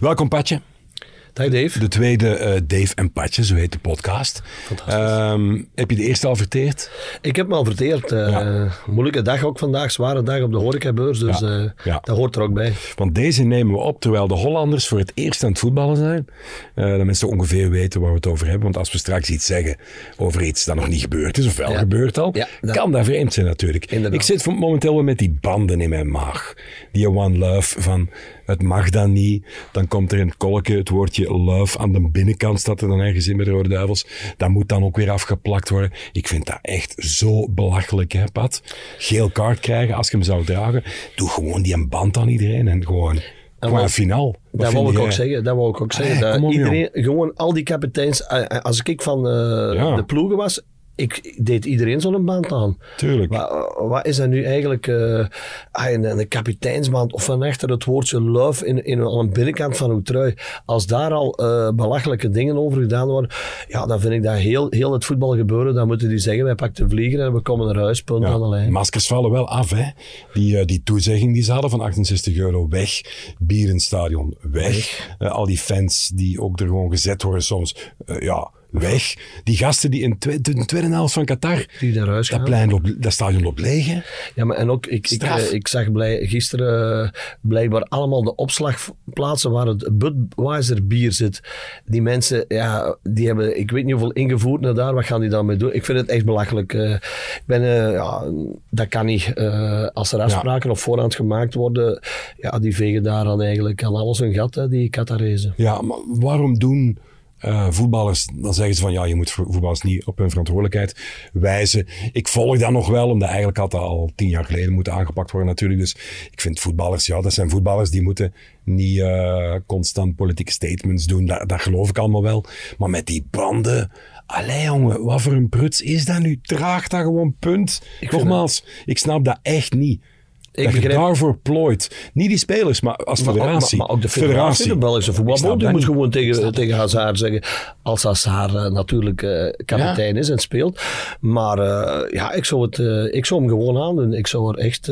Welkom Patje. Dag Dave. De tweede eh, Dave en Patje, zo heet de podcast. Ehm, heb je de eerste al verteerd? Ik heb me al verteerd. eh, Ja. Moeilijke dag ook vandaag, zware dag op de horecabeurs, dus Ja. eh, Ja. dat hoort er ook bij. Want deze nemen we op terwijl de Hollanders voor het eerst aan het voetballen zijn. Dat mensen ongeveer weten waar we het over hebben. Want als we straks iets zeggen over iets dat nog niet gebeurd is, of wel gebeurd al, dat- kan dat vreemd zijn natuurlijk. Inderdaad. Ik zit momenteel wel met die banden in mijn maag. Die one love van het mag dan niet. Dan komt er het kolkje het woordje love aan de binnenkant staat er dan ergens in bij de Rode Duivels. Dat moet dan ook weer afgeplakt worden. Ik vind dat echt zo belachelijk, hè, Pat. Geel kaart krijgen als je hem zou dragen. Doe gewoon die een band aan iedereen en gewoon, een finaal. Dat wou ik ook zeggen. Dat wou ik ook zeggen. Ah, dat iedereen, gewoon al die kapiteins, eh, eh, als ik van eh, Ja. de ploegen was, ik deed iedereen zo'n band aan. Tuurlijk. Wat, wat is dat nu eigenlijk? eh, ah, een, een kapiteinsband of van achter het woordje love in, in, aan de binnenkant van uw trui. Als daar al eh, belachelijke dingen over gedaan worden, ja, dan vind ik dat heel, heel het voetbal gebeuren. Dan moeten die zeggen, wij pakken de vlieger en we komen naar huis, punt aan de lijn. Maskers vallen wel af, hè. Die, eh, die toezegging die ze hadden van 68 euro weg. Bier in het stadion weg. Eh, al die fans die ook er gewoon gezet worden soms, eh, ja, weg. Die gasten die in twe- de tweede helft van Qatar, Die naar huis dat, gaan. plein loopt, dat stadion loopt leeg, hè. Ja, maar en ook, ik, ik, eh, ik zag blij, gisteren eh, blijkbaar allemaal de opslagplaatsen waar het Budweiser bier zit. Die mensen, ja, die hebben, ik weet niet hoeveel ingevoerd naar daar. Wat gaan die dan mee doen? Ik vind het echt belachelijk. eh. ik ben, ja, dat kan niet. Als er afspraken op voorhand gemaakt worden, ja, die vegen daar dan eigenlijk aan alles een gat, hè, die Qatarezen. Ja, maar waarom doen eh, voetballers, dan zeggen ze van ja, je moet vo- voetballers niet op hun verantwoordelijkheid wijzen. Ik volg dat nog wel, omdat eigenlijk had dat al tien jaar geleden moeten aangepakt worden natuurlijk. Dus ik vind voetballers, ja, dat zijn voetballers die moeten niet eh, constant politieke statements doen. Dat, dat geloof ik allemaal wel. Maar met die banden, allee jongen, wat voor een pruts is dat nu? Draag dat gewoon, punt. vind Nogmaals, ik snap dat echt niet. Ik begrijp- daarvoor plooit. Niet die spelers, maar als Maar federatie. maar, maar ook de federatie, de Belgische voetbalbond, die moet gewoon tegen, tegen Hazard zeggen, als Hazard eh, natuurlijk eh, kapitein is en speelt. Maar eh, ja, ik zou, het, ik zou hem gewoon aandoen. Ik zou er echt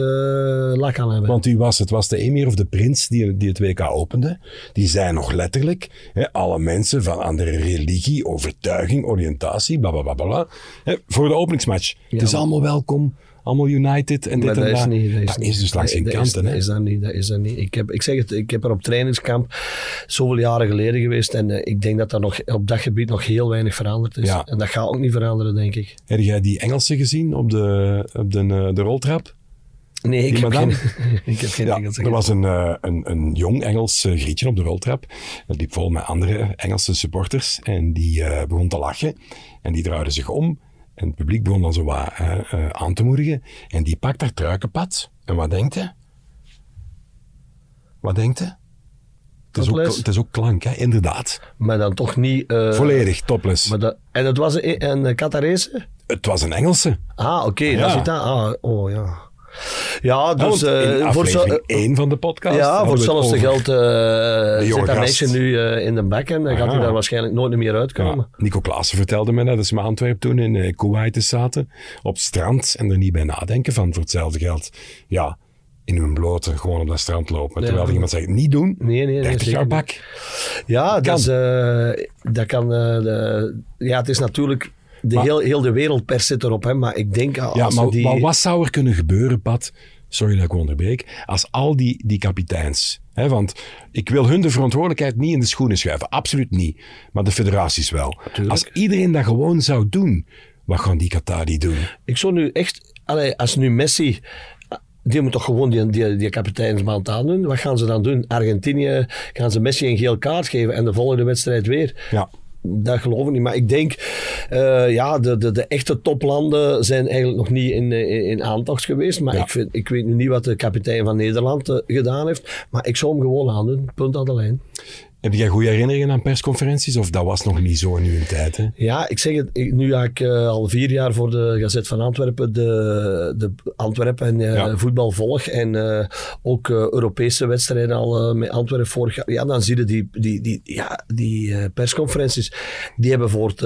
lak aan hebben. Want wie was het? Was de emir of de prins die, die het WK opende? Die zei nog letterlijk, hè, alle mensen van andere religie, overtuiging, oriëntatie, bla bla bla bla, hè, voor de openingsmatch. het is allemaal welkom, allemaal united en dit en dat dat. is niet. Dat is, dat niet. is dus langs geen is- kanten. Dat is dat niet. Dat is dat niet. Ik, heb, ik zeg het, ik heb er op trainingskamp zoveel jaren geleden geweest en eh, ik denk dat er nog op dat gebied nog heel weinig veranderd is. Ja. En dat gaat ook niet veranderen, denk ik. Heb jij die Engelsen gezien op de, op de, eh, de roltrap? Nee, ik heb, geen, ik heb geen Ja, Engels er was een, eh, een, een jong Engels grietje op de roltrap. Dat liep vol met andere Engelse supporters. En die begon te lachen. En die draaide zich om. En het publiek begon dan zo wat eh, aan te moedigen. En die pakt haar truikenpad. En wat denkt hij? Wat denkt hij? Het is, ook, het is ook klank, hè? inderdaad. Maar dan toch niet... eh, Volledig topless. Maar dat, en dat was een, een Qatarese? Het was een Engelse. Ah, oké, Ja. dat zit daar. Ah, oh ja. Ja, dus... In eh, voor zo- aflevering 1 van de podcast. ja, voor hetzelfde geld eh, zit dat meisje nu eh, in de bek en dan gaat hij daar waarschijnlijk nooit meer uitkomen. Ja, Nico Klaassen vertelde me dat ze met Antwerpen toen in eh, Kuwait zaten, op het strand, en er niet bij nadenken van voor hetzelfde geld, ja, in hun blote gewoon op dat strand lopen. Ja. Terwijl er iemand zegt, niet doen, Nee, nee, nee, 30 zeker jaar bak. Ja, dat, eh, dat kan... eh, de, ja, het is natuurlijk... De Maar- heel, heel de wereld per zit erop, hè, maar ik denk als Ja, maar, die... maar wat zou er kunnen gebeuren, Pat, sorry dat ik onderbreek, als al die, die kapiteins, hè, want ik wil hun de verantwoordelijkheid niet in de schoenen schuiven, absoluut niet, maar de federaties wel. Als iedereen dat gewoon zou doen, wat gaan die Qatari doen? Ik zou nu echt... Allee, als nu Messi... Die moet toch gewoon die, die, die aandoen. Wat gaan ze dan doen? Argentinië gaan ze Messi een geel kaart geven en de volgende wedstrijd weer. Ja. Dat geloof ik niet. Maar ik denk, eh, ja, de, de, de echte toplanden zijn eigenlijk nog niet in, in, in aantocht geweest. Maar Ja. ik, vind, ik weet nu niet wat de kapitein van Nederland eh, gedaan heeft. Maar ik zou hem gewoon aandoen. Punt aan de lijn. Heb jij goede herinneringen aan persconferenties? Of dat was nog niet zo in uw tijd? Hè? Ja, ik zeg het. ik- nu ga ik eh, al vier jaar voor de Gazet van Antwerpen de, de Antwerpen en eh, Ja. voetbal volg. En eh, ook Europese wedstrijden al met Antwerpen vorig jaar. Ja, dan zie je die, die, die, ja, die persconferenties. Die hebben voor het,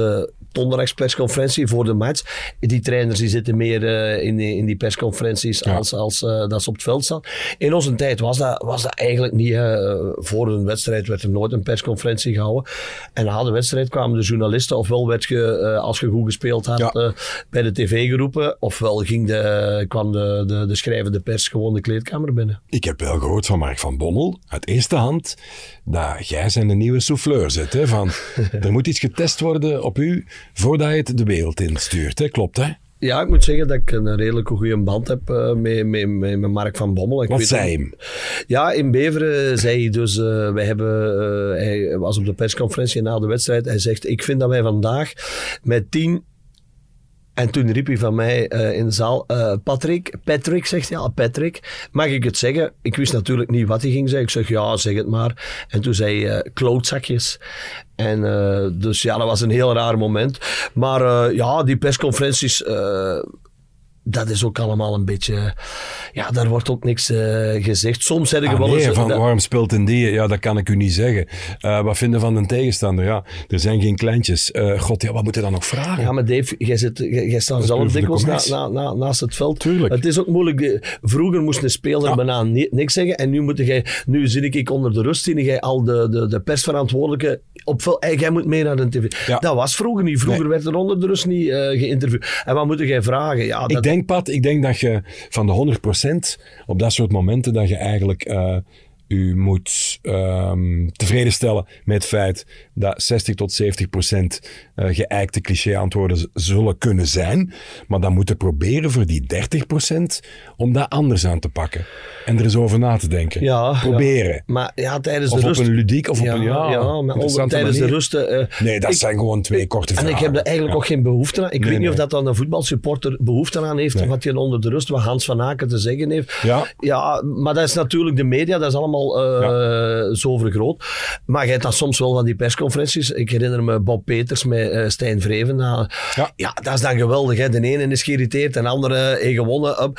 eh, donderdagspersconferentie voor de match. Die trainers die zitten meer eh, in, die, in die persconferenties Ja. als, als eh, dat ze op het veld staan. In onze tijd was dat, was dat eigenlijk niet. eh, voor een wedstrijd werd er nooit een persconferentie gehouden. En na de wedstrijd kwamen de journalisten. Ofwel werd je, als je goed gespeeld had, Ja. bij de tv geroepen. Ofwel ging de, kwam de, de, de schrijvende pers gewoon de kleedkamer binnen. Ik heb wel gehoord van Mark van Bommel, uit eerste hand, dat jij zijn de nieuwe souffleur zet. Hè? Van, er moet iets getest worden op u voordat je het de wereld instuurt. Hè? Klopt, hè? Ja, ik moet zeggen dat ik een redelijk goede band heb eh, met, met, met, met Mark van Bommel. Ik Wat weet zei hem? Ja, in Beveren zei hij dus, eh, wij hebben, eh, hij was op de persconferentie na de wedstrijd. Hij zegt, ik vind dat wij vandaag met tien... En toen riep hij van mij eh, in de zaal, eh, Patrick, Patrick zegt ja, Patrick, mag ik het zeggen? Ik wist natuurlijk niet wat hij ging zeggen. Ik zeg, ja, zeg het maar. En toen zei hij, eh, klootzakjes. En dus ja, dat was een heel raar moment. Maar ja, die persconferenties... dat is ook allemaal een beetje... Ja, daar wordt ook niks eh, gezegd. Soms zeg je Ah, wel nee, eens... van dat- waarom speelt een die? Ja, dat kan ik u niet zeggen. Eh, wat vinden van een tegenstander? Ja, er zijn geen kleintjes. Eh, God, ja, wat moet je dan nog vragen? Ja, maar Dave, jij, zit, jij, jij staat zelf dikwijls na, na, na- naast het veld. Tuurlijk. Het is ook moeilijk. Vroeger moest een speler Ja. bijna ni- niks zeggen. En nu, moet jij, nu zit ik onder de rust, zie jij al de, de, de persverantwoordelijke op veld. Hey, jij moet mee naar de tv. Ja. Dat was vroeger niet. Vroeger Nee. werd er onder de rust niet geïnterviewd. En wat moet jij vragen? Ja, dat, Ik denk, Ik denk dat je van de 100% op dat soort momenten dat je eigenlijk eh, u moet ehm, tevreden stellen met het feit dat 60 tot 70 procent eh, geëikte cliché-antwoorden zullen kunnen zijn. Maar dan moeten proberen voor die 30 procent om dat anders aan te pakken. En er eens over na te denken. Ja, proberen. ja. Maar ja, tijdens Of de op rust... een ludiek of op een ja, maar tijdens de manier. rust... eh, Nee, dat ik- zijn gewoon twee korte En vragen. ik heb er eigenlijk ook geen behoefte aan. Ik Nee, weet niet of dat dan een voetbalsupporter behoefte aan heeft. Nee. Wat je onder de rust, wat Hans van Aken te zeggen heeft. Ja. ja, maar dat is natuurlijk de media, dat is allemaal eh, zo vergroot. Maar je hebt dan soms wel van die persconferenties. Ik herinner me Bob Peters met eh, Stijn Vreven. Nou, Ja. ja. dat is dan geweldig. Hè. De ene is geïrriteerd, de andere heeft gewonnen.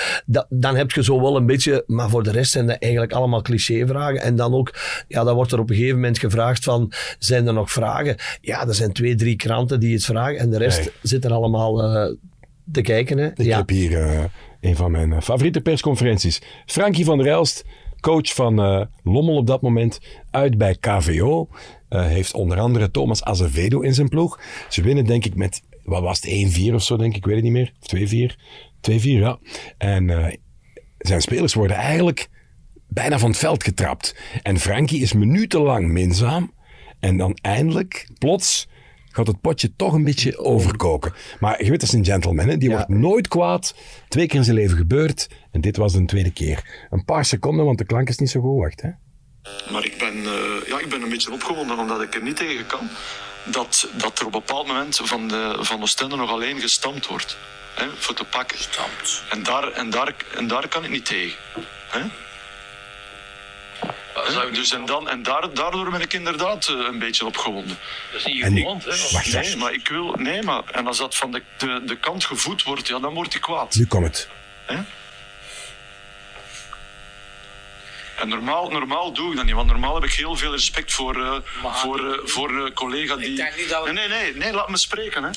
Dan heb je zo wel een beetje... Maar voor de rest zijn dat eigenlijk allemaal clichévragen. En dan ook, ja, dan wordt er op een gegeven moment gevraagd van... Zijn er nog vragen? Ja, er zijn twee, drie kranten die het vragen. En de rest Nee. zit er allemaal eh, te kijken. Hè. Ik ja. heb hier eh, een van mijn eh, favoriete persconferenties. Frankie van der Elst, coach van eh, Lommel op dat moment, uit bij KVO. Eh, heeft onder andere Thomas Azevedo in zijn ploeg. Ze winnen denk ik met, wat was het, 1-4 of zo denk ik, ik weet het niet meer. Of 2-4. 2-4, ja. En eh, zijn spelers worden eigenlijk bijna van het veld getrapt. En Frankie is minutenlang minzaam. En dan eindelijk, plots, gaat het potje toch een beetje overkoken. Maar je weet, dat is een gentleman. Hè? Die Ja. wordt nooit kwaad. Twee keer in zijn leven gebeurd. En dit was de tweede keer. Een paar seconden, want de klank is niet zo goed. Wacht, hè. Maar ik ben, eh, ja, ik ben een beetje opgewonden omdat ik er niet tegen kan dat, dat er op een bepaald moment van de, van Oostende nog alleen gestampt wordt. Hè, voor te pakken. En daar, en, daar, en daar kan ik niet tegen. Hè? Dus en, dan, en daar, daardoor ben ik inderdaad eh, een beetje opgewonden. Dat is niet grond, hè? Wacht, Nee, maar ik wil. Nee, maar. En als dat van de, de, de kant gevoed wordt, ja, dan wordt hij kwaad. Nu komt het. Hè? En normaal, normaal doe ik dat niet, want normaal heb ik heel veel respect voor, eh Maar- voor, eh, voor een collega die. denk niet dat we- Nee, nee, nee, nee, laat me spreken. Hè.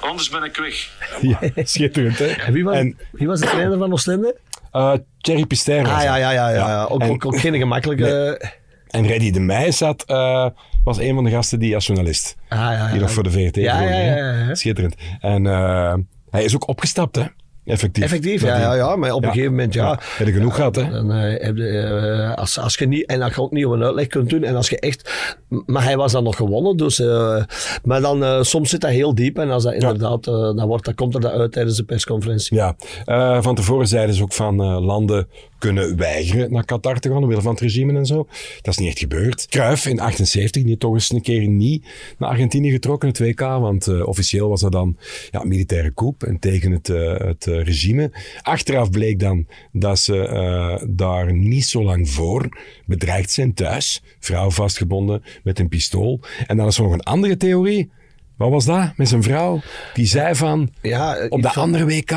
Anders ben ik weg. Ja, schitterend, hè. En wie was, En wie was de trainer van Oostende? Eh Thierry Pister Ah ja, ja, ja. ja. Ook, En- ook, ook geen gemakkelijke... En Reddy de Meij zat, eh, was een van de gasten die als journalist. Ah, ja, ja. Die nog voor de VRT Ja, ja, ja, ja. Schitterend. En eh, hij is ook opgestapt, hè. Effectief. Effectief, ja, ja, ja. Maar op een gegeven moment, ja... Heb je genoeg gehad, hè? Dan, eh, heb je, eh, als, als je niet, en dat je ook niet op een uitleg kunt doen. En als je echt, maar hij was dan nog gewonnen. Dus, eh, maar dan, soms zit dat heel diep. En als dat inderdaad, dan, wordt, dan komt er dat uit tijdens de persconferentie. Ja, van tevoren zeiden ze ook van landen kunnen weigeren naar Qatar te gaan, omwille van het regime en zo. Dat is niet echt gebeurd. Cruijff in 78, die toch eens een keer niet naar Argentinië getrokken, het WK, want eh, officieel was dat dan ja, militaire coup en tegen het, eh, het eh, regime. Achteraf bleek dan dat ze daar niet zo lang voor bedreigd zijn thuis. Vrouw vastgebonden met een pistool. En dan is er nog een andere theorie. Wat was dat? Met zijn vrouw. Die zei van, Ja, op de van- andere WK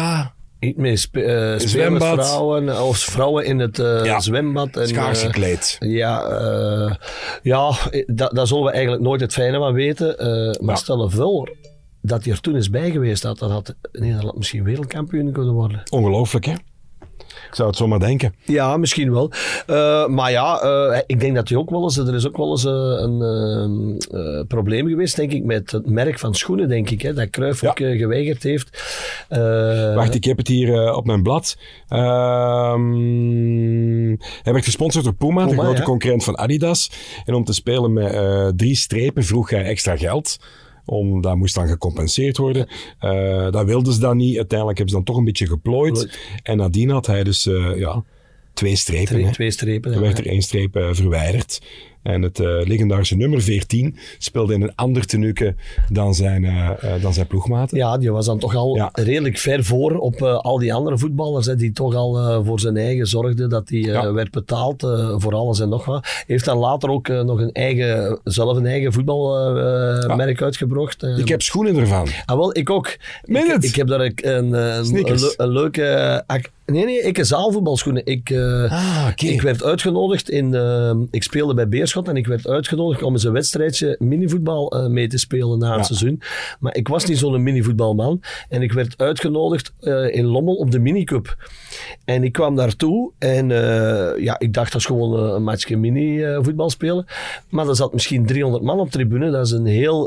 Niet meer spe, eh, Zwembad. spelersvrouwen of vrouwen in het eh, Ja. zwembad. En, schaars eh, gekleed. Ja, eh, ja eh, da- daar zullen we eigenlijk nooit het fijne van weten. eh, maar Ja. stel voor dat hij er toen is bij geweest had, dan had Nederland misschien wereldkampioen kunnen worden. Ongelooflijk, hè? Ik zou het zomaar denken. Ja, misschien wel. Uh, maar ja, uh, ik denk dat hij ook wel eens, er is ook wel eens uh, een probleem geweest, denk ik, met het merk van schoenen, denk ik. Hè, dat Cruijff ja. ook geweigerd heeft. Wacht, ik heb het hier op mijn blad. Ehm, hij werd gesponsord door Puma, Puma de grote ja. concurrent van Adidas. En om te spelen met drie strepen vroeg hij extra geld om, dat moest dan gecompenseerd worden. Uh, dat wilden ze dan niet. Uiteindelijk hebben ze dan toch een beetje geplooid. En nadien had hij dus uh, ja, twee strepen. Twee, twee strepen. Er werd er één streep uh, verwijderd. En het uh, legendarische nummer 14 speelde in een ander tenuke dan zijn, uh, dan zijn ploegmaten. Ja, die was dan toch al ja. redelijk ver voor op al die andere voetballers. Hè, die toch al voor zijn eigen zorgden dat hij ja. werd betaald voor alles en nog wat. Heeft dan later ook nog een eigen, zelf een eigen voetbalmerk ja. uitgebracht. ik heb schoenen ervan. Ah, wel, ik ook. Ik, ik, heb daar een, een, een, een leuke Nee, nee, ik heb zaalvoetbalschoenen. Ik, uh, ah, okay. ik werd uitgenodigd in... Uh, ik speelde bij Beerschot en ik werd uitgenodigd om eens een wedstrijdje minivoetbal uh, mee te spelen na het ja. seizoen. Maar ik was niet zo'n minivoetbalman. En ik werd uitgenodigd in Lommel op de minicup. En ik kwam daartoe en ja, ik dacht dat is gewoon een matchje mini-voetbal spelen. Maar er zat misschien 300 man op tribune. Dat, is een heel,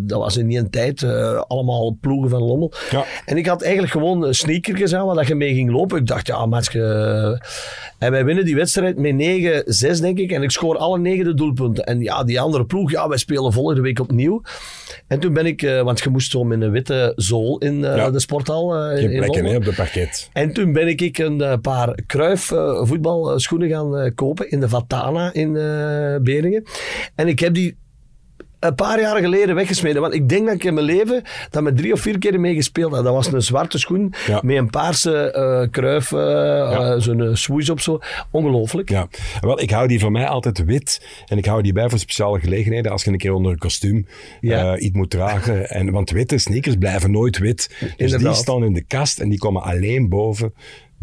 dat was in die tijd allemaal ploegen van Lommel. Ja. En ik had eigenlijk gewoon sneakertjes aan waar dat je mee ging lopen ik dacht, ja, maatje. En wij winnen die wedstrijd met 9-6, denk ik. En ik scoor alle negen de doelpunten. En ja, die andere ploeg, ja, wij spelen volgende week opnieuw. En toen ben ik, uh, want je moest zo met een witte zool in uh, ja. de sporthal. Uh, Geen plekken hè, op de parket. En toen ben ik een paar Kruif voetbalschoenen gaan kopen in de Vatana in Beringen. En ik heb die een paar jaar geleden weggesmeden. Want ik denk dat ik in mijn leven dat met drie of vier keer mee gespeeld heb. Dat was een zwarte schoen met een paarse uh, kruif, uh, ja. uh, zo'n swoosh op zo. Ongelooflijk. Ja, wel, ik hou die van mij altijd wit. En ik hou die bij voor speciale gelegenheden. Als je een keer onder een kostuum ja. iets moet dragen. En, want witte sneakers blijven nooit wit. Dus Inderdaad. die staan in de kast en die komen alleen boven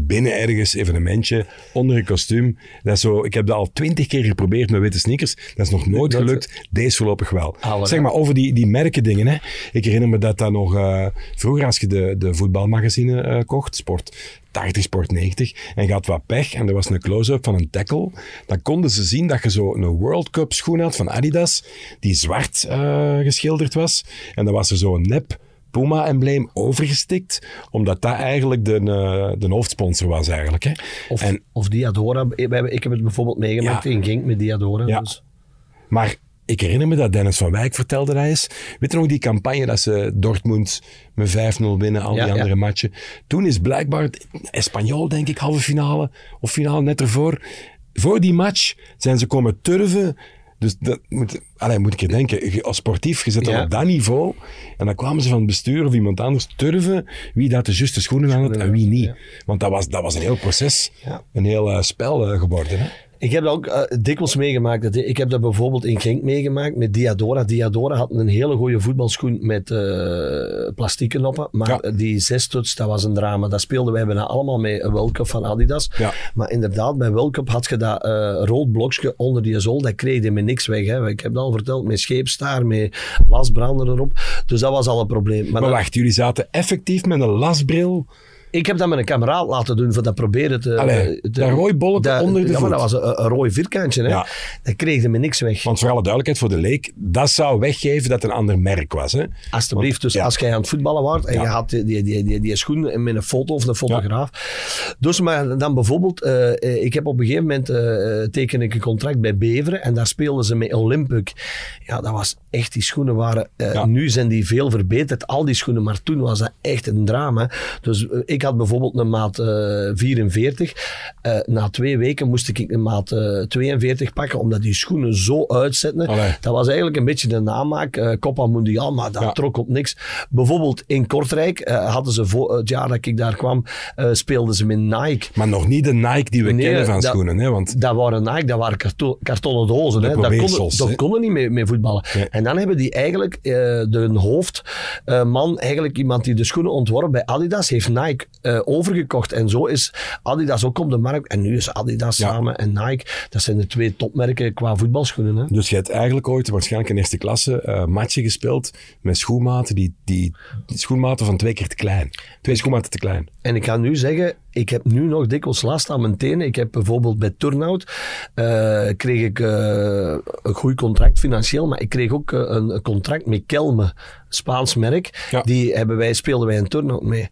binnen ergens, evenementje, onder een kostuum. Dat is zo, ik heb dat al twintig keer geprobeerd met witte sneakers. Dat is nog nooit gelukt. Deze voorlopig wel. Ah, zeg maar over die, die merken dingen. Hè. Ik herinner me dat dat nog uh, vroeger, als je de, de voetbalmagazine uh, kocht, Sport 80, Sport 90, en je had wat pech en er was een close-up van een tackle, dan konden ze zien dat je zo een World Cup schoen had van Adidas, die zwart uh, geschilderd was. En dan was er zo een nep Puma-embleem overgestikt, omdat dat eigenlijk de, uh, de hoofdsponsor was eigenlijk. Hè. Of, en, of Diadora. Ik heb het bijvoorbeeld meegemaakt ja, in Genk met Diadora. Ja. Dus. Maar ik herinner me dat Dennis van Wijk vertelde dat eens. Weet je nog die campagne dat ze Dortmund met 5-0 winnen, al die ja, andere matchen. Toen is blijkbaar Espanyol, denk ik, halve finale of finale net ervoor. Voor die match zijn ze komen turven dus dat moet, allee, moet ik je denken, als sportief, je zit dan op dat niveau. En dan kwamen ze van het bestuur of iemand anders turven wie dat de juiste schoenen aan had en wie niet. Want dat was, dat was een heel proces, een heel uh, spel uh, geworden. Hè? Ik heb dat ook uh, dikwijls meegemaakt. Dat, ik heb dat bijvoorbeeld in Genk meegemaakt met Diadora. Diadora had een hele goede voetbalschoen met uh, plastieke noppen. Maar ja. die zesstuts, dat was een drama. Dat speelden wij bijna allemaal met een Welcup van Adidas. Ja. Maar inderdaad, bij Welcup had je dat uh, rood blokje onder die zool. Dat kreeg je met niks weg. Hè. Ik heb dat al verteld, met scheepstaar, met lasbrander erop. Dus dat was al een probleem. Maar, maar wacht, jullie zaten effectief met een lasbril ik heb dat met een kameraad laten doen, voor dat proberen te... Allee, te, dat rooi bolletje onder de ja, voet. dat was een, een rooi vierkantje. Hè. Ja. Dat kreeg me niks weg. Want voor alle duidelijkheid, voor de leek, dat zou weggeven dat het een ander merk was. Hè? Alsjeblieft, dus ja. als jij aan het voetballen was en je had die, die, die, die, die schoen met een foto of een fotograaf. Dus maar dan bijvoorbeeld, uh, ik heb op een gegeven moment uh, teken ik een contract bij Beveren en daar speelden ze met Olympic. Ja, dat was echt, die schoenen waren... Uh, nu zijn die veel verbeterd, al die schoenen, maar toen was dat echt een drama. Dus ik ik had bijvoorbeeld een maat uh, 44. Uh, na twee weken moest ik een maat uh, 42 pakken, omdat die schoenen zo uitzetten. Allee. Dat was eigenlijk een beetje de namaak. Copa Mundial, maar dat ja. trok op niks. Bijvoorbeeld in Kortrijk hadden ze voor het jaar dat ik daar kwam, speelden ze met Nike. Maar nog niet de Nike die we nee, kennen van dat, schoenen. Hè? Want... Dat waren Nike, dat waren karto kartonnen dozen. Hè? Dat konden, dat konden niet mee, mee voetballen. Nee. En dan hebben die eigenlijk de hoofdman, eigenlijk iemand die de schoenen ontworpen bij Adidas, heeft Nike eh, overgekocht. En zo is Adidas ook op de markt. En nu is Adidas Ja. samen en Nike, dat zijn de twee topmerken qua voetbalschoenen. Hè? Dus je hebt eigenlijk ooit waarschijnlijk in eerste klasse eh matchen gespeeld met schoenmaten die, die, die schoenmaten van twee keer te klein. Twee schoenmaten te klein. En ik ga nu zeggen, ik heb nu nog dikwijls last aan mijn tenen. Ik heb bijvoorbeeld bij Turnhout, eh, kreeg ik een goed contract financieel, maar ik kreeg ook een, een contract met Kelme, Spaans merk. Ja. Die hebben wij, speelden wij in Turnhout mee.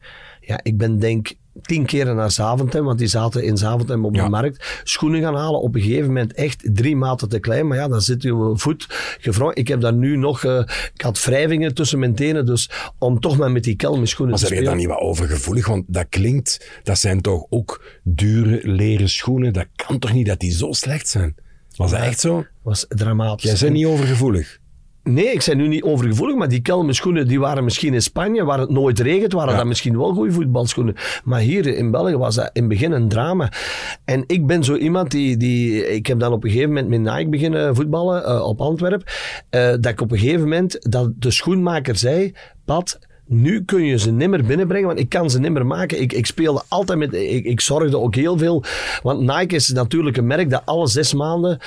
Ja, ik ben denk tien keren naar Zaventem, want die zaten in Zaventem op Ja. de markt, schoenen gaan halen. Op een gegeven moment echt drie maten te klein, maar ja, dan zit je voet gevrongen. Ik heb daar nu nog, eh, ik had wrijvingen tussen mijn tenen, dus om toch maar met die Kelme schoenen Maar te zijn je spelen. daar niet wat overgevoelig? Want dat klinkt, dat zijn toch ook dure leren schoenen. Dat kan toch niet dat die zo slecht zijn? Was dat echt zo? was dramatisch. Jij bent niet overgevoelig. Nee, ik ben nu niet overgevoelig, maar die Kelme schoenen die waren misschien in Spanje, waar het nooit regent, waren Ja. dat misschien wel goede voetbalschoenen. Maar hier in België was dat in het begin een drama. En ik ben zo iemand die, die ik heb dan op een gegeven moment met Nike beginnen voetballen eh, op Antwerp, eh, dat ik op een gegeven moment, dat de schoenmaker zei, Pat, nu kun je ze nimmer binnenbrengen, want ik kan ze nimmer maken. Ik, ik speelde altijd met... Ik, ik zorgde ook heel veel... Want Nike is natuurlijk een merk dat alle zes maanden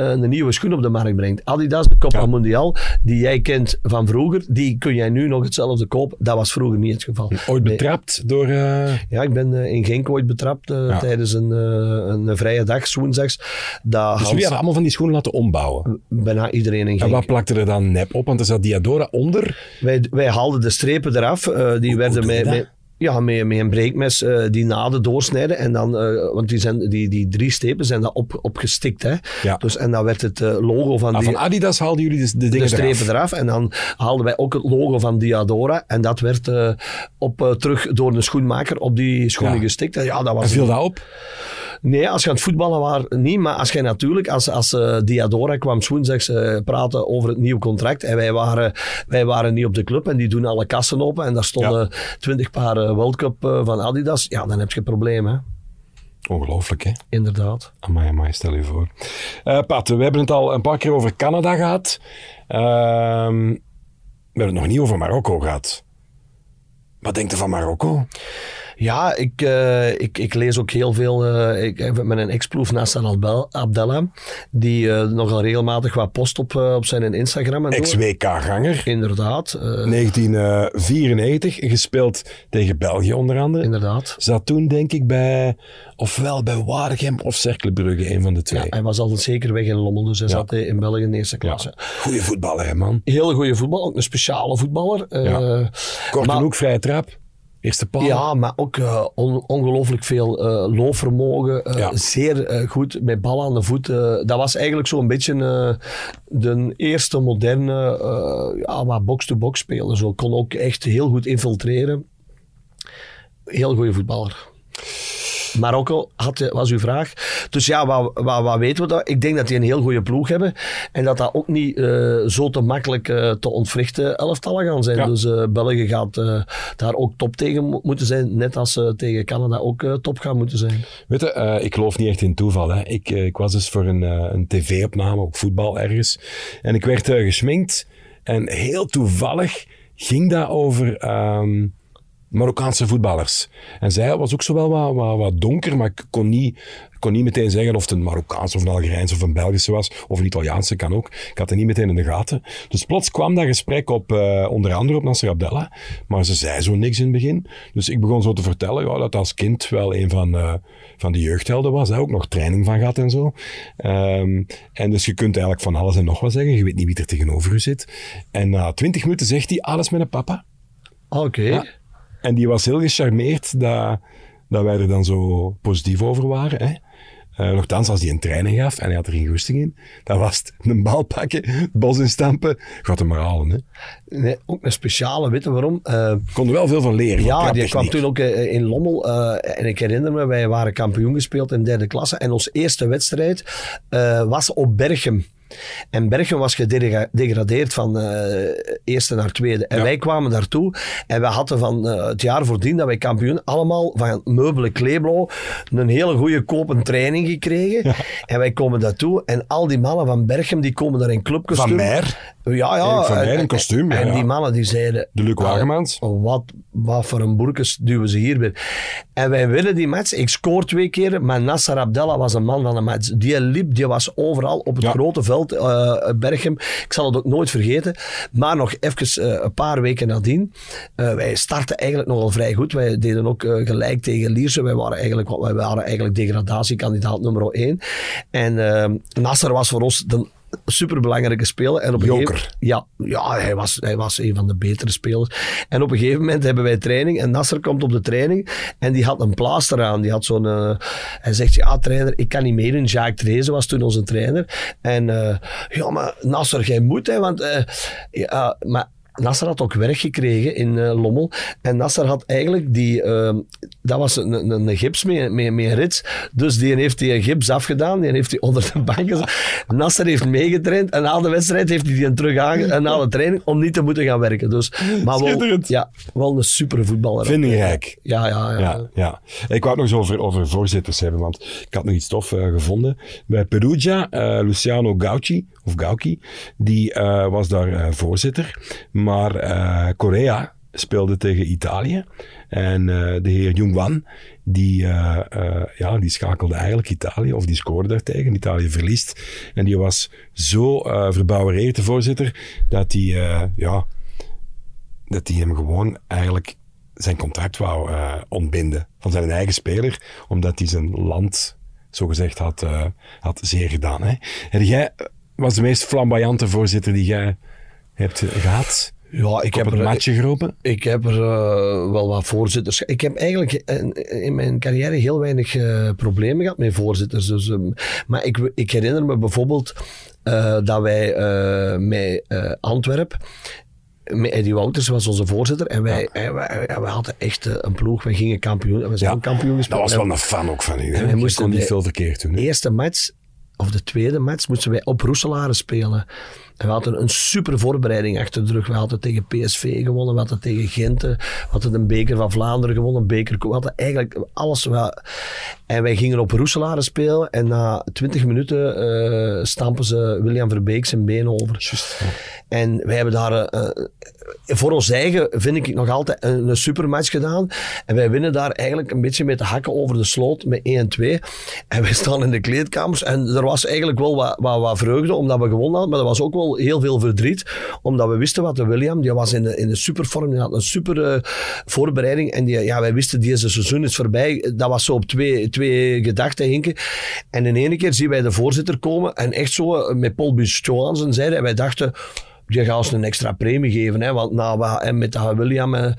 een nieuwe schoen op de markt brengt. Adidas, de Copa Ja. Mondial, die jij kent van vroeger, die kun jij nu nog hetzelfde kopen. Dat was vroeger niet het geval. Ooit Nee. betrapt door... eh, Ja, ik ben eh, in Genk ooit betrapt eh, Ja. tijdens een, eh, een vrije dag, woensdags. Dat Dus Hans, hadden allemaal van die schoenen laten ombouwen. bijna iedereen in En Genk. wat plakte er dan nep op? Want er zat Diadora onder. Wij, wij haalden de strepen eraf. eh, die werden met, ja, met, met een breekmes eh, die naden doorsnijden. En dan, eh, want die, zijn, die, die drie strepen zijn daar op, opgestikt. Hè? Ja. Dus, en dan werd het eh, logo van Ah, die... van Adidas haalden jullie de, de de dingen strepen eraf. eraf. En dan haalden wij ook het logo van Diadora. En dat werd op, terug door een schoenmaker op die schoenen Ja. gestikt. En Ja, dat was En viel dat op? Nee, als je aan het voetballen was, niet. Maar als jij natuurlijk, als, als Diadora kwam woensdags eh praten over het nieuwe contract. En wij waren, wij waren niet op de club. En die doen alle kassen open. En daar stonden twintig paar eh, World Cup eh, van Adidas. Ja, dan heb je problemen. Ongelooflijk, hè? Inderdaad. Amai, amai, stel je voor. Eh Pat, we hebben het al een paar keer over Canada gehad. Ehm, we hebben het nog niet over Marokko gehad. Wat denkt u van Marokko? Ja, ik, eh, ik, ik lees ook heel veel. eh, ik heb met een ex-ploeg Nasser Abdel- Abdallah. Die eh, nogal regelmatig wat post op, op zijn Instagram. En. Ex-WK-ganger. Inderdaad. eh, 1994, gespeeld tegen België onder andere. inderdaad. Zat toen denk ik bij, ofwel bij Waregem of Cerkelenbrugge, een van de twee. Ja, hij was altijd zeker weg in Lommel. Dus hij Ja. zat in België in de eerste klasse. Goeie voetballer, hè, man. Hele goede voetbal, ook een speciale voetballer. Korte maar- hoek, vrije trap. Eerste paal. Ja, maar ook eh, on- ongelooflijk veel loopvermogen. Ja. Zeer goed met bal aan de voet. dat was eigenlijk zo'n beetje de eerste moderne ja, box-to-box speler. Zo kon ook echt heel goed infiltreren. Heel goede voetballer. Marokko had, eh, was uw vraag. Dus ja, wat, wat, wat weten we daar? Ik denk dat die een heel goede ploeg hebben. En dat dat ook niet eh, zo te makkelijk eh, te ontwrichten elftallen gaan zijn. Ja. Dus België gaat daar ook top tegen mo- moeten zijn. Net als ze tegen Canada ook top gaan moeten zijn. Weet je, ik geloof niet echt in toeval. Hè. Ik, ik was dus voor een, een tv-opname, ook voetbal ergens. En ik werd gesminkt. En heel toevallig ging dat over ehm, Marokkaanse voetballers. En zij was ook zo wel wat, wat, wat donker, maar ik kon niet, kon niet meteen zeggen of het een Marokkaanse of een Algerijnse of een Belgische was. Of een Italiaanse, kan ook. Ik had het niet meteen in de gaten. Dus plots kwam dat gesprek op, eh, onder andere op Nasser Abdallah. Maar ze zei zo niks in het begin. Dus ik begon zo te vertellen ja, dat als kind wel een van, eh, van de jeugdhelden was. Hij ook nog training van gehad en zo. Ehm, en dus je kunt eigenlijk van alles en nog wat zeggen. Je weet niet wie er tegenover u zit. En na twintig minuten zegt hij alles met een papa. Oké. Ja. En die was heel gecharmeerd dat, dat wij er dan zo positief over waren. Hè. Eh, nochtans, als hij een training gaf en hij had er geen goesting in, dan was het een bal pakken, het bos instampen, gaat hem maar halen. Hè. Nee, ook een speciale, weet je waarom? Eh, Ik kon er wel veel van leren. Ja, die kwam toen ook eh, in Lommel. eh, en ik herinner me, wij waren kampioen gespeeld in derde klasse. En onze eerste wedstrijd eh, was op Berchem. En Berchem was gedegradeerd van eh, eerste naar tweede. En Ja. wij kwamen daartoe. En we hadden van eh, het jaar voordien dat wij kampioen allemaal van Meubelen Kleeblo een hele goede kopen training gekregen. En wij komen daartoe. En al die mannen van Berchem die komen daar in club Van gestuurd. Ja, ja. Erik van en- Rijn in en- kostuum, ja, En ja. die mannen die zeiden... De Luc Wagemans. Wat, wat voor een boerkes duwen ze hier weer. En wij winnen die match. Ik scoor twee keer, maar Nasser Abdallah was een man van de match. Die liep, die was overal op het Ja. grote veld, eh Berchem. Ik zal het ook nooit vergeten. Maar nog even eh, een paar weken nadien. eh, wij startten eigenlijk nogal vrij goed. Wij deden ook gelijk tegen Lierse. Wij waren eigenlijk, wij waren eigenlijk degradatiekandidaat nummer 1. En Nasser was voor ons de superbelangrijke speler. En op een Joker. gegeven- ja, ja hij, was, hij was een van de betere spelers. En op een gegeven moment hebben wij training en Nasser komt op de training en die had een plaaster aan. Die had zo'n... eh, hij zegt, ja trainer, ik kan niet meedoen. Jacques Trezen was toen onze trainer. En eh, ja, maar Nasser, jij moet hè, want... ja, maar Nasser had ook werk gekregen in eh, Lommel. En Nasser had eigenlijk die... eh, dat was een, een, gips met, met, met een rits. Dus die heeft die gips afgedaan. Die heeft hij onder de bank gezet. Nasser heeft meegetraind. En na de wedstrijd heeft hij die terug aange... En na de training om niet te moeten gaan werken. Dus, maar wel, ja, wel een super voetballer. Vindingrijk. Ja, ja, ja. Ja, ja. Ik wou het nog eens over, over voorzitters hebben, want ik had nog iets tof eh, gevonden. Bij Perugia, eh, Luciano Gauci, of Gauci, die eh, was daar eh, voorzitter. Maar eh, Korea speelde tegen Italië. En de heer Jungwan, die, ja, die schakelde eigenlijk Italië, of die scoorde daartegen. Italië verliest. En die was zo verbouwereerd, de voorzitter, dat hij, ja, dat hem gewoon eigenlijk zijn contract wou ontbinden van zijn eigen speler, omdat hij zijn land, zogezegd, had, had zeer gedaan. Hè. En jij was de meest flamboyante voorzitter die jij hebt gehad? Ja, ik heb het er- matje geroepen? Ik heb er eh, wel wat voorzitters. Ik heb eigenlijk in, in mijn carrière heel weinig eh, problemen gehad met voorzitters. Dus, ehm, maar ik, ik herinner me bijvoorbeeld eh, dat wij met eh, Antwerp. Met Eddie Wouters was onze voorzitter. En wij, en wij, hadden echt een ploeg. Wij gingen kampioen. en We zijn Ja, kampioen dat gespeeld. was En wel een fan ook van u. wij Je moesten kon niet veel verkeerd doen. Hè? eerste match, of de tweede match, moesten wij op Roeselare spelen. En we hadden een super voorbereiding achter de rug. We hadden tegen PSV gewonnen, we hadden tegen Gent, we hadden een beker van Vlaanderen gewonnen, een beker. We hadden eigenlijk alles. wel- En wij gingen op Roeselare spelen en na 20 minuten eh, stampen ze William Verbeek zijn been over. En wij hebben daar eh, voor ons eigen, vind ik nog altijd, een, een supermatch gedaan. En wij winnen daar eigenlijk een beetje met de hakken over de sloot met 1-2. En wij staan in de kleedkamers. En er was eigenlijk wel wat, wat, wat vreugde omdat we gewonnen hadden. Maar er was ook wel heel veel verdriet. Omdat we wisten wat de William, die was in de, in de supervorm. Die had een super eh, voorbereiding. En die, ja, wij wisten, deze seizoen is voorbij. Dat was zo op twee, twee gedachten hinken. En in ene keer zien wij de voorzitter komen. En echt zo eh, met Paul Busch en zeiden. En wij dachten die gaan ons een extra premie geven. Hè? Want nou, we, en met dat William, eh,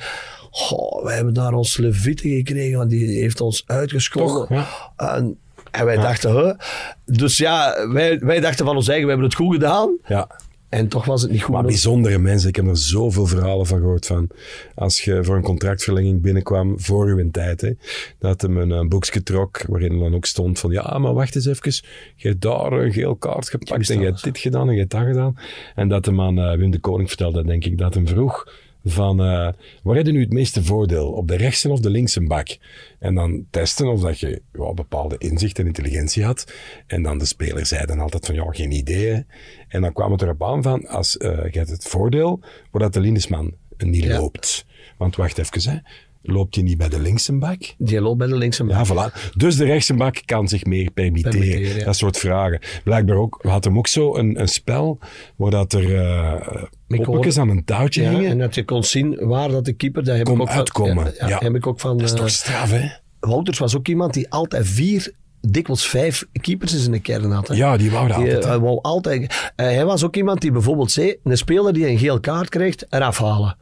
we hebben daar ons Levitte gekregen, want die heeft ons uitgescholden. Toch, ja. En, en wij dachten? Dus ja, wij, wij dachten van ons eigen, we hebben het goed gedaan. Ja. En toch was het niet goed. Maar bijzondere mensen. Ik heb er zoveel verhalen van gehoord van. Als je voor een contractverlenging binnenkwam, voor uw tijd, hè, dat hem een, een boekje trok, waarin dan ook stond van, ja, maar wacht eens even, je hebt daar een geel kaart gepakt en je hebt dit gedaan en je hebt dat gedaan. En dat hem aan eh, Wim de Koning vertelde, denk ik, dat hem vroeg van, eh, waar heb je nu het meeste voordeel? Op de rechtse of de linkse bak? En dan testen of dat je ja, bepaalde inzicht en intelligentie had. En dan de speler zei dan altijd van, ja, geen idee. En dan kwam het erop aan van, als eh, je hebt het voordeel, voordat de Lindesman niet Ja. loopt. Want wacht even, hè. Loopt hij niet bij de linkse bak? Die loopt bij de linkse man. Ja, voilà. Dus de rechtse bak kan zich meer permitteren. Permitteren, ja. Dat soort vragen. Blijkbaar ook, we hadden hem ook zo een, een spel waar dat er eh Met poppetjes aan een touwtje Ja, hingen. en dat je kon zien waar dat de keeper... Dat heb Kon ik ook van- uitkomen, Ja, ja, ja. heb ik ook van... Dat is eh, toch straf, hè? Wouters was ook iemand die altijd vier, dikwijls vijf keepers in zijn kern had. hè. Ja, die wou dat Die, altijd. eh, wou altijd eh, hij was ook iemand die bijvoorbeeld zei, een speler die een geel kaart krijgt, eraf halen.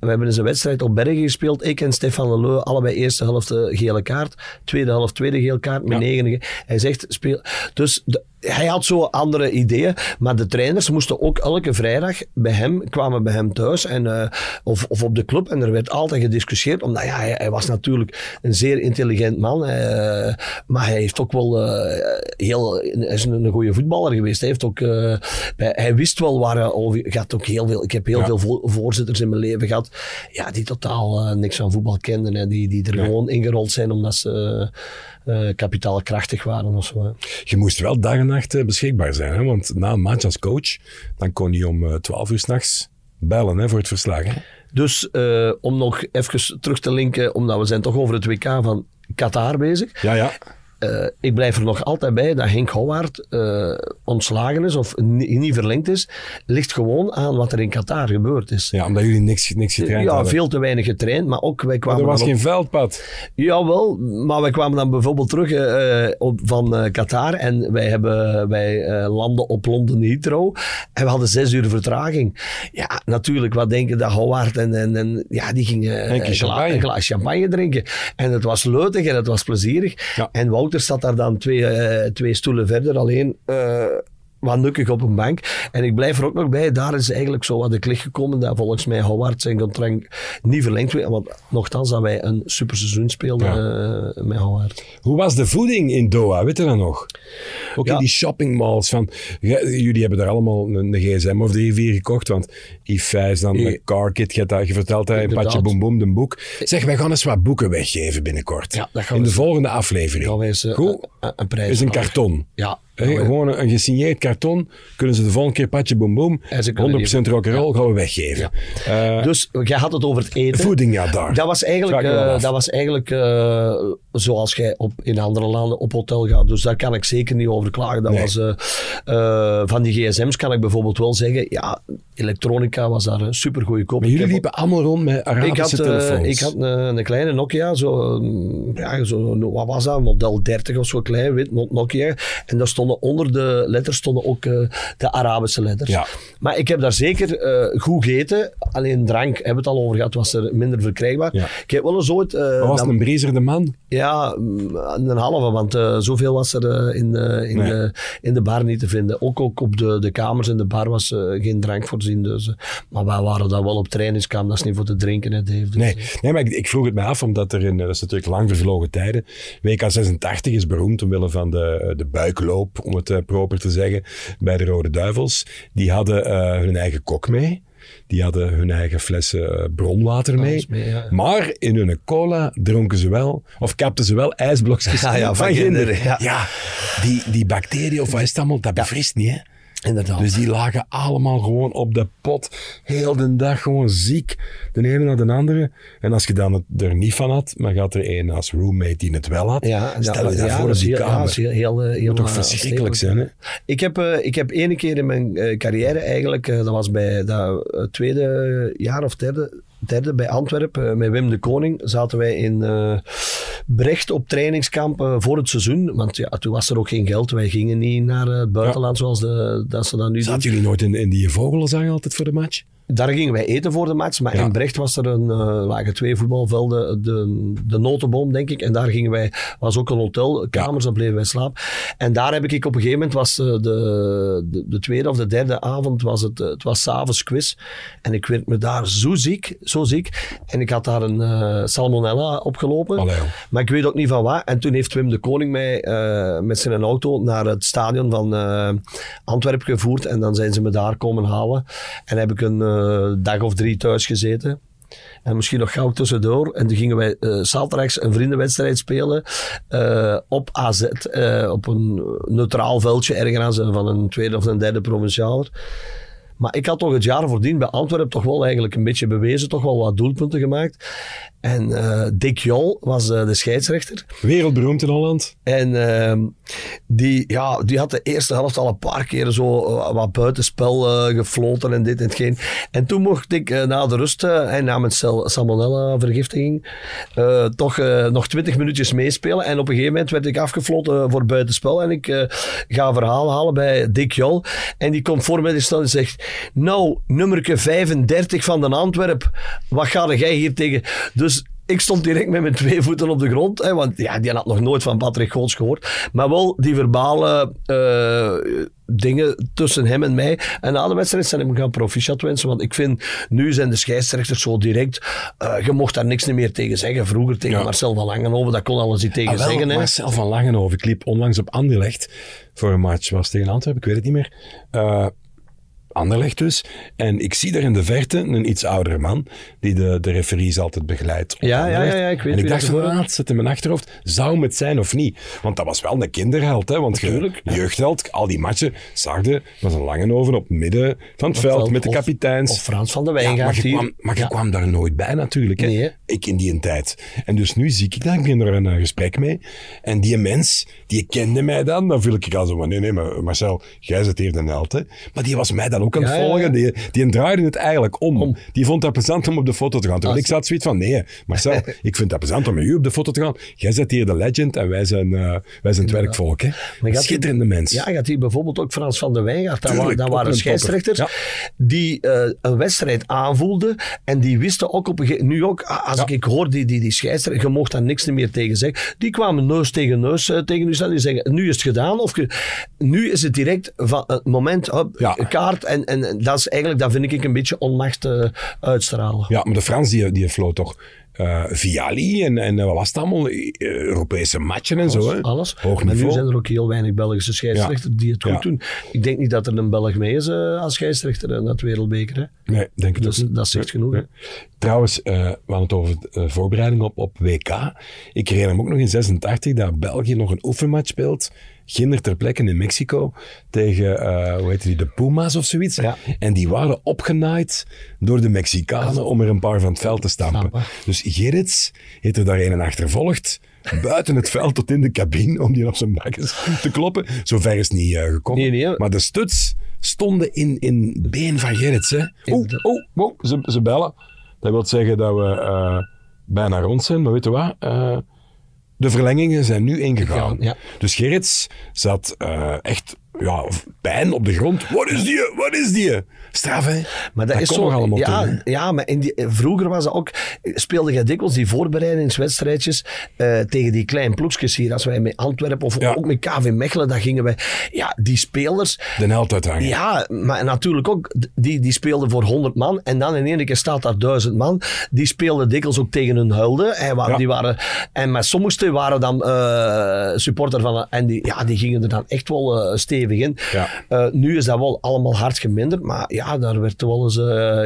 We hebben eens een wedstrijd op Bergen gespeeld. Ik en Stefan Leleu, allebei eerste helft eh, gele kaart. Tweede helft tweede geel kaart met Ja. negen. ge- Hij zegt, speel... Dus de- hij had zo andere ideeën. Maar de trainers moesten ook elke vrijdag bij hem, kwamen bij hem thuis. En, eh, of, of op de club. En er werd altijd gediscussieerd. Omdat ja, hij, hij was natuurlijk een zeer intelligent man. eh, maar hij heeft ook wel eh, heel... Hij is een, een goede voetballer geweest. Hij, heeft ook, hij, hij wist wel waar over... Had ook heel veel, ik heb heel Ja. veel vo- voorzitters in mijn leven gehad. Ja, die totaal niks van voetbal kenden. En die, die er Ja. gewoon ingerold zijn omdat ze eh, kapitaalkrachtig waren of zo. hè. Je moest wel dag en nacht eh, beschikbaar zijn. Hè? Want na een match als coach, dan kon je om eh, 12 uur s'nachts bellen hè, voor het verslag. Hè? Dus eh, om nog even terug te linken, omdat we zijn toch over het WK van Qatar bezig. Ja, ja. Eh, ik blijf er nog altijd bij dat Henk Houwaard eh, ontslagen is of ni- niet verlengd is. Ligt gewoon aan wat er in Qatar gebeurd is. Ja, omdat jullie niks, niks getraind Ja, hadden. veel te weinig getraind, maar ook wij Maar kwamen er was dan op- geen veldpad. Jawel, maar wij kwamen dan bijvoorbeeld terug eh, op, van Qatar en wij, hebben, wij landen op Londen Heathrow en we hadden zes uur vertraging. Ja, natuurlijk, wat denken dat Howard en, en, en ja, die gingen Een keer een, gla- champagne. een glas champagne drinken. En het was leutig en het was plezierig. Ja. En Wouter zat daar dan twee, eh, twee stoelen verder, alleen... wat nukkig op een bank. En ik blijf er ook nog bij, daar is eigenlijk zo wat de klicht gekomen dat volgens mij Howard zijn contract niet verlengd werd. Want nogthans dat wij een superseizoen speelden eh, met Howard. Hoe was de voeding in Doha? Weet je dat nog? Ook Ja. in die shoppingmalls. Van, jullie hebben daar allemaal een, een gsm of drie, vier gekocht. Want Yves is dan Ja. een carkit. Je, dat- je vertelt in Inderdaad. Patje Boom Boom, de boek. Zeg, wij gaan eens wat boeken weggeven binnenkort. Ja, dat gaan in de volgende aflevering. Gaan wij eens eh, Goed. een, een prijs is een karton. Ja. Gewoon een, gesigneerd karton. Kunnen ze de volgende keer Patje Boom Boom. En ze kunnen 100% die- rock'n'roll gaan we weggeven. Eh, Dus jij had het over het eten. voeding, ja, daar. Dat was eigenlijk, eh, dat was eigenlijk eh, zoals jij op, in andere landen op hotel gaat. Dus daar kan ik zeker niet over klagen. Dat Nee. was, van die gsm's kan ik bijvoorbeeld wel zeggen, ja, elektronica was daar een super goede koop. maar jullie liepen allemaal rond met Arabische ik had, telefoons. ik had een, een kleine Nokia, zo, ja, zo, wat was dat, model 30 of zo klein, wit Nokia. En daar stonden onder de letters stonden ook eh, de Arabische letters. Ja. Maar ik heb daar zeker eh, goed gegeten. Alleen drank, hebben we het al over gehad, was er minder verkrijgbaar. Ja. Ik heb wel eens ooit... eh, was het een brezerde man? ja, mm, een halve, want zoveel was er in, de, in, Nee. de, in de bar niet te vinden. Ook, ook op de, de kamers in de bar was geen drank voorzien. Dus, maar wij waren daar wel op trainingskamp, dat is niet voor te drinken, hè, Dave. Dus, Nee, nee maar ik, ik vroeg het mij af, omdat er in, dat is natuurlijk lang vervlogen tijden, WK 86 is beroemd omwille van de, de buikloop, om het eh, proper te zeggen, bij de Rode Duivels. Die hadden eh, hun eigen kok mee. Die hadden hun eigen flessen eh, bronwater mee. Alles mee, ja. Maar in hun cola dronken ze wel, of kapten ze wel ijsblokjes Ja, ja, van ginder, ja. die, die bacteriën, of wat is het allemaal, dat bevriest niet, hè? Inderdaad. Dus die lagen allemaal gewoon op de pot. Heel de dag gewoon ziek. De ene naar de andere. En als je dan het er niet van had, maar had er een als roommate die het wel had. Ja, stel je ja, dat voor dat op is die heel, ja, kamer. dat is heel, heel, eh, heel toch eh, verschrikkelijk zijn, hè? Ik heb, eh, ik heb ene keer in mijn carrière eigenlijk, dat was bij dat tweede jaar of derde, derde bij Antwerpen, eh, met Wim de Koning, zaten wij in eh, Brecht op trainingskamp eh, voor het seizoen. Want ja, toen was er ook geen geld. Wij gingen niet naar het buitenland zoals de, dat ze dat nu doen. Zaten jullie nooit in, in die vogelenzang altijd voor de match? Daar gingen wij eten voor de match. Maar Ja. in Brecht was er een, lagen twee voetbalvelden, de, de Notenboom, denk ik. En daar gingen wij, was ook een hotel, kamers, daar bleven wij slapen. En daar heb ik op een gegeven moment, was eh, de, de, de tweede of de derde avond, was het, eh, het was s'avonds quiz. En ik werd me daar zo ziek, zo ziek. En ik had daar een salmonella opgelopen. Allee. Maar ik weet ook niet van wat. En toen heeft Wim de Koning mij met zijn auto naar het stadion van Antwerpen gevoerd. En dan zijn ze me daar komen halen. En heb ik een dag of drie thuis gezeten. En misschien nog gauw tussendoor. En toen gingen wij eh zaterdags een vriendenwedstrijd spelen eh, op AZ. eh, op een neutraal veldje ergens van een tweede of een derde provincialer. Maar ik had toch het jaar voordien bij Antwerpen toch wel eigenlijk een beetje bewezen. Toch wel wat doelpunten gemaakt. En eh, Dick Jol was eh, de scheidsrechter. Wereldberoemd in Holland. En ehm, die, ja, die had de eerste helft al een paar keer zo eh, wat buitenspel gefloten en dit en hetgeen. En toen mocht ik na de rust, eh, en namens sal- salmonella-vergiftiging, toch nog twintig minuutjes meespelen. En op een gegeven moment werd ik afgefloten voor buitenspel. En ik ga een verhaal halen bij Dick Jol. En die komt voor mij staan en zegt, nou, nummerke 35 van de Antwerp, wat ga jij hier tegen? Dus ik stond direct met mijn twee voeten op de grond. Hè, want ja, die had nog nooit van Patrick Goots gehoord. Maar wel die verbale eh, dingen tussen hem en mij. En na de wedstrijd zijn hem gaan proficiat wensen. Want ik vind, nu zijn de scheidsrechters zo direct. eh, je mocht daar niks meer tegen zeggen. Vroeger tegen Ja. Marcel van Langenhoven, dat kon alles niet tegen Ah, wel, zeggen. Hè. Marcel van Langenhoven. Ik liep onlangs op Anderlecht voor een match. Was tegen Antwerpen, ik weet het niet meer. Eh, Anderlecht dus. En ik zie daar in de verte een iets oudere man, die de, de referees altijd begeleidt. Ja, ja, ja, ja, ik weet En ik dacht van, ah, het zit in mijn achterhoofd, zou het zijn of niet? Want dat was wel een kinderheld, hè. Want je, Natuurlijk, ja. jeugdheld, al die matchen, zag je, was een lange over op midden van het veld, met de kapiteins. Of Frans van der Ja, Wijngaard maar je, kwam, maar je Ja. kwam daar nooit bij natuurlijk. Hè? Nee? Ik in die tijd. En dus nu zie ik dat, ik ben er een eh, gesprek mee. En die mens, die kende mij dan. Dan viel ik al zo van, nee, nee, maar Marcel, jij zit hier de held. Hè? Maar die was mij dan ook aan het Ja, ja, ja. volgen. Die, die draaide het eigenlijk om. Die vond dat plezant om op de foto te gaan. Terwijl Ah, ik zat zoiets van, nee, Marcel, ik vind dat plezant om met u op de foto te gaan. Jij zit hier de legend en wij zijn, eh, wij zijn het werkvolk. Hè? Schitterende mens. Ja, je had hier bijvoorbeeld ook Frans van der Wijngaard. Dat, Tuurlijk, wa- dat waren scheidsrechters die eh, een wedstrijd aanvoelden en die wisten ook op een ge- Nu ook, als ik, ik hoor die, die, die scheidsrechter, je mocht daar niks meer tegen zeggen. Die kwamen neus tegen neus eh, tegen u staan. Die zeggen, nu is het gedaan. Of nu is het direct van het moment, Ja. kaart. En, en en dat is eigenlijk, dat vind ik een beetje onmacht eh, uitstralen. Ja, maar de Frans die, die floot toch eh Viali en, en wat was het allemaal? Eh, Europese matchen en zo. Hè? Alles. Hoog maar nu niveau. zijn er ook heel weinig Belgische scheidsrechters die het goed Ja. doen. Ik denk niet dat er een Belg mee is als scheidsrechter in dat wereldbeker. Hè. Nee, denk ik Dus niet. dat zegt genoeg. hè. Trouwens, we hadden het over de voorbereiding op, op WK. Ik herinner me ook nog in 86 dat België nog een oefenmatch speelt. Ginder ter plekke in Mexico. Tegen, eh, hoe heet die, de Puma's of zoiets. Ja. En die waren opgenaaid door de Mexicanen om er een paar van het veld te stampen. Stampen. Dus Gerrits heeft er daar een achtervolgd. Buiten het veld tot in de cabine om die op zijn bakjes te kloppen. Zover is het niet eh, gekomen. Nee, nee. Maar de stuts stonden in, in het been van Gerrits. Hè. Oh, oh, oh, ze, ze bellen. Dat wil zeggen dat we eh, bijna rond zijn. Maar weet je wat? De verlengingen zijn nu ingegaan. Ja. Dus Gerrits zat eh, echt ja, pijn op de grond. Wat is die? Wat is die? Straf, hè? Maar dat, is zo. nog allemaal ja, ja, maar in die, vroeger was dat ook. Speelde je dikwijls die voorbereidingswedstrijdjes eh, tegen die kleine ploegjes hier. Als wij met Antwerpen of Ja. ook met KV Mechelen, dan gingen wij. Ja, die spelers. De held uithangen. Ja, maar natuurlijk ook, die, die speelden voor 100 man. En dan in één keer staat daar 1000 man. Die speelden dikwijls ook tegen hun hulde. En, Ja. die waren, en maar sommigen waren dan eh, supporter van. En die, ja, die gingen er dan echt wel eh, stevig Ja. Eh, nu is dat wel allemaal hard geminderd. Maar ja, daar werd wel eens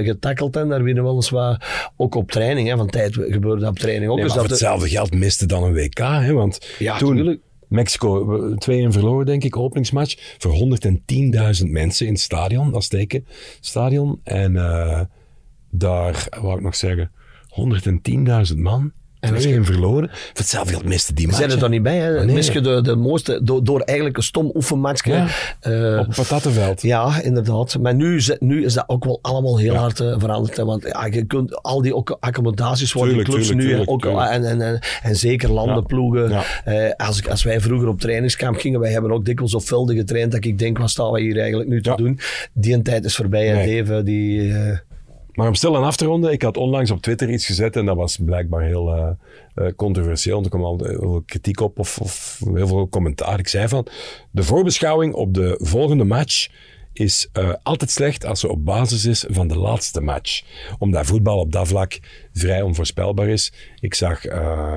getackeld. En daar winnen wel eens wat. Ook op training. Hè, van tijd gebeurde dat op training ook. Nee, dus dat, hetzelfde geld miste dan een WK. Hè? Want Ja, toen tuurlijk. Mexico we- 2-1 verloren, denk ik, openingsmatch. Voor 110.000 mensen in het stadion, dat steken stadion. En eh, daar, wou ik nog zeggen, 110.000 man. En 2-1 verloren. Voor hetzelfde geld miste die we match. zijn er dan niet bij. Hè. Nee. Mis je de, de mooiste, door, door eigenlijk een stom oefenmatchje. Ja. eh, Op het patattenveld. Ja, inderdaad. Maar nu, is- nu is dat ook wel allemaal heel Ja. hard eh, veranderd. Hè. Want ja, je kunt al die ook accommodaties voor Tuurlijk, die clubs tuurlijk, nu. tuurlijk, ook, tuurlijk. En, en, en, en zeker landenploegen. Ja. Eh, als, ik, als wij vroeger op trainingskamp gingen, wij hebben ook dikwijls op velden getraind. Dat ik denk, wat staan we hier eigenlijk nu te doen? Die een tijd is voorbij. En. Dave, die... Maar om stil en af te ronden, ik had onlangs op Twitter iets gezet en dat was blijkbaar heel eh, eh, controversieel. Er kwam al heel veel kritiek op of, heel veel commentaar. Ik zei van, de voorbeschouwing op de volgende match is eh, altijd slecht als ze op basis is van de laatste match. Omdat voetbal op dat vlak vrij onvoorspelbaar is. Ik zag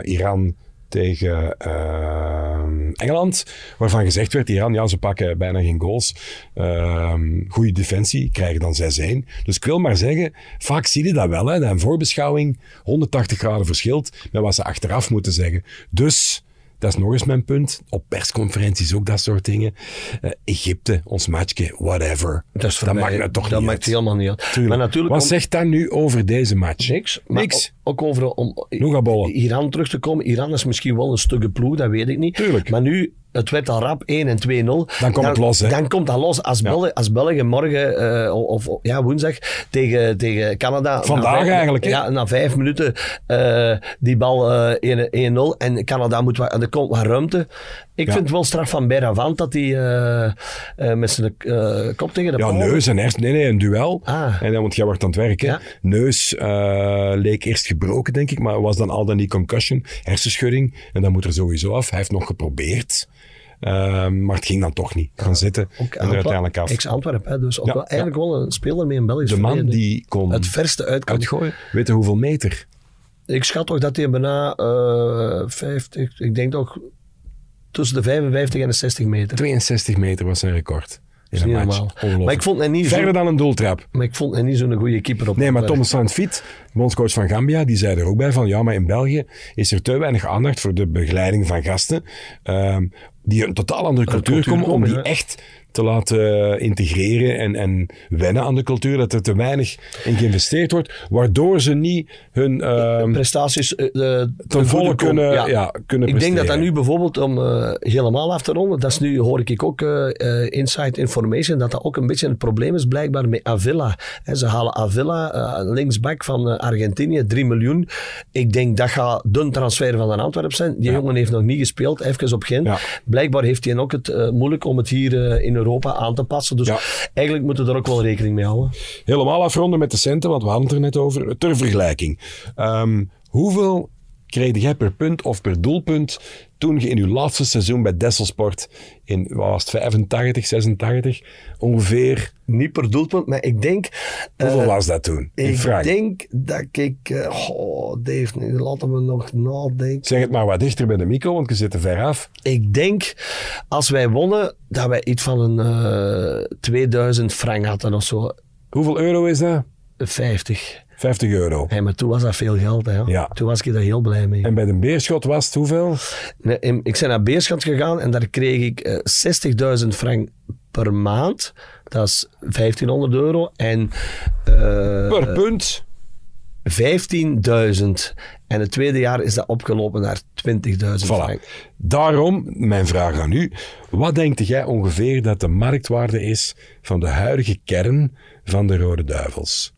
Iran tegen eh, Engeland, waarvan gezegd werd, Iran, ja, ze pakken bijna geen goals. Ehm goede defensie, krijgen dan 6-1. Dus ik wil maar zeggen, vaak zie je dat wel, hè, dat een voorbeschouwing 180 graden verschilt met wat ze achteraf moeten zeggen. Dus... Dat is nog eens mijn punt. Op persconferenties ook dat soort dingen. Eh, Egypte, ons matchje, whatever. dat is maakt toch dat niet maakt uit. helemaal niet uit. Maar natuurlijk... Wat om- zegt dat nu over deze match? Niks. Niks. Ook over om. Iran terug te komen. Iran is misschien wel een stukje ploeg, dat weet ik niet. Tuurlijk. Maar nu, het werd al rap 1 en 2-0. Dan komt het los, hè? Dan komt dat los. Als, België, als België morgen, eh, of ja, woensdag, tegen, tegen Canada... Vandaag vijf- eigenlijk, hè? Ja, na vijf minuten eh, die bal eh, 1-0. En Canada moet wat, er komt wat ruimte. Ik Ja. vind het wel straf van Beravant dat hij met zijn kop tegen de Ja, neus en hersen. Nee, nee, een duel. Ah. En dan, want jij wordt aan het werken. Ja. Neus leek eerst gebroken, denk ik, maar was dan al dan die concussion, hersenschudding. En dat moet er sowieso af. Hij heeft nog geprobeerd. Ehm, maar het ging dan toch niet. Gaan zitten Ook en er uiteindelijk af. Ex-Antwerpen, dus ook Ja, wel, eigenlijk wel een speler met een Belgisch De man verleden. die kon Het verste uit kan. uitgooien, weet je hoeveel meter? Ik schat toch dat hij bijna eh 50, ik denk toch tussen de 55 en de 60 meter. 62 meter was zijn record. in een match. Maar ik vond hem niet, Verder zo, dan een doeltrap. maar ik vond hem niet zo'n goede keeper op Nee, maar Thomas Saint-Fiet, bondscoach van Gambia, die zei er ook bij van ja, maar in België is er te weinig aandacht voor de begeleiding van gasten ehm, die een totaal andere cultuur, cultuur komen, om die echt te laten integreren en, en wennen aan de cultuur, dat er te weinig in geïnvesteerd wordt, waardoor ze niet hun ehm, prestaties eh, eh, ten volle kunnen, ja. kunnen Ik denk dat dat nu bijvoorbeeld, om eh, helemaal af te ronden, dat is nu, hoor ik ook eh, inside information, dat dat ook een beetje een probleem is blijkbaar met Avila. Ze halen Avila, linksback van Argentinië, 3 miljoen. Ik denk dat gaat de transfer van de Antwerpen zijn. Die jongen heeft nog niet gespeeld, even op Gent. Ja. Blijkbaar heeft hij ook het moeilijk om het hier in Europa aan te passen. Dus Ja. eigenlijk moeten we er ook wel rekening mee houden. helemaal afronden met de centen, want we hadden het er net over. Ter vergelijking. Ehm, hoeveel kreeg jij per punt of per doelpunt toen je in je laatste seizoen bij Desselsport in, wat was het, 85, 86 ongeveer, Niet per doelpunt, maar ik denk... eh, hoeveel was dat toen? Ik frank? denk dat ik... eh, oh, Dave, nu laten we nog nadenken. Zeg het maar wat dichter bij de micro, want je zit er ver af. Ik denk, als wij wonnen, dat wij iets van een eh 2000 frank hadden of zo. Hoeveel euro is dat? 50. 50 euro. Hey, maar toen was dat veel geld. Hè. Ja. Toen was ik daar heel blij mee. En bij de Beerschot was het hoeveel? Nee, ik ben naar Beerschot gegaan en daar kreeg ik eh 60.000 frank per maand. Dat is 1500 euro. En eh, Per punt? 15.000. En het tweede jaar is dat opgelopen naar 20.000 Voilà. frank. Daarom, mijn vraag aan u. Wat denkt jij ongeveer dat de marktwaarde is van de huidige kern van de Rode Duivels?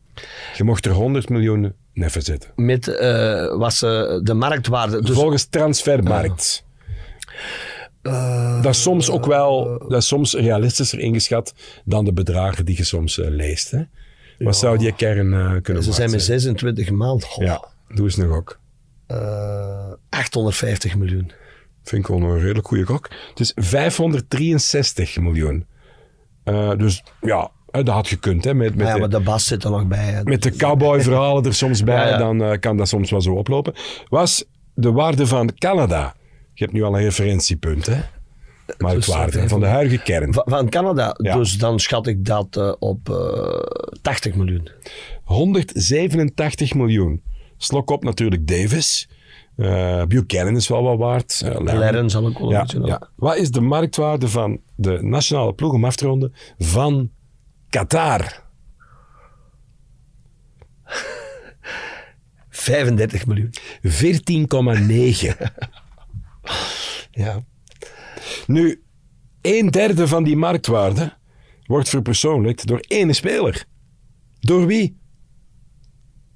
Je mocht er 100 miljoen neffen zetten. Met eh, was de marktwaarde. Dus Volgens Transfermarkt. dat is soms ook wel dat is soms realistischer ingeschat dan de bedragen die je soms eh, leest. Hè? Wat zou die kern eh, kunnen ze zijn met zijn? 26 maanden. Ja, doe eens nog ook. eh, 850 miljoen. Vind ik wel een redelijk goede gok. Het is 563 miljoen. Dus ja, dat had gekund. Hè, met, met, Maar ja, de, maar de bas zit er nog bij. hè. met de cowboy-verhalen er soms bij, Ja, dan eh, kan dat soms wel zo oplopen. Was de waarde van Canada. Je hebt nu al een referentiepunt, hè? Marktwaarde eh, van de huidige kern. Va- Van Canada. Ja. Dus dan schat ik dat eh, op eh 80 miljoen. 187 miljoen. Slok op natuurlijk Davis. Eh, Buchanan is wel wat waard. Eh. Lerren zal ook wel een Ja, beetje. ja. Wat is de marktwaarde van de nationale ploeg om af te ronden van Qatar? 35 miljoen. 14,9. Ja. nu, een derde van die marktwaarde wordt verpersoonlijkt door één speler. Door wie?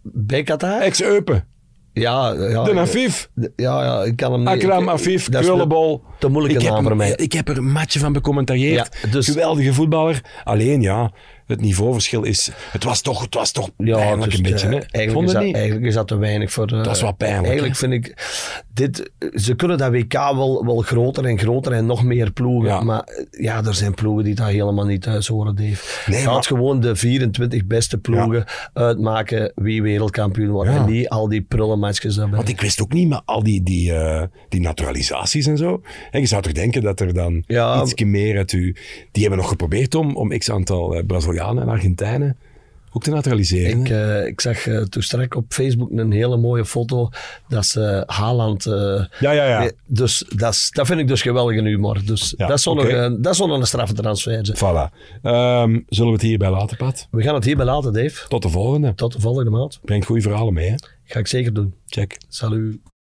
Bij Qatar? Ex-Eupen. Ja, ja. De Afif. Ja, ja, ik kan hem niet. Akram Afif, Krullenbol. Te moeilijke naam voor mij. Ik heb er een matje van becommentarieerd. Ja, dus- Geweldige voetballer. Alleen ja, het niveauverschil is... Het was toch, het was toch Ja, pijnlijk dus, een beetje. eh, Hè? Eigenlijk, Vond is dat, niet? eigenlijk is dat te weinig voor... eh, Dat is wel pijnlijk, Eigenlijk vind ik... Dit, ze kunnen dat WK wel, wel groter en groter en nog meer ploegen. Ja. Maar eh, ja, er zijn ploegen die dat helemaal niet thuis horen, Dave. Nee, maar- gewoon de 24 beste ploegen uitmaken wie wereldkampioen wordt. En niet al die prullenmatjes daarbij. Want ik wist ook niet, maar al die, die, die naturalisaties en zo. En je zou toch denken dat er dan iets meer uit u... Die hebben nog geprobeerd om, om x aantal Brazilianen en Argentijnen ook te naturaliseren. Ik, eh, ik zag eh, toen straks op Facebook een hele mooie foto dat ze Haaland... eh, ja, ja, ja. Dus dat, vind ik dus geweldige humor. Dus Ja, dat is wel oké. nog, een- dat nog een straffe transfer. zeg. Voilà. Ehm, zullen we het hierbij laten, Pat? We gaan het hierbij laten, Dave. Tot de volgende. Tot de volgende maand. Brengt goede verhalen mee, hè? Ga ik zeker doen. Check. Salut.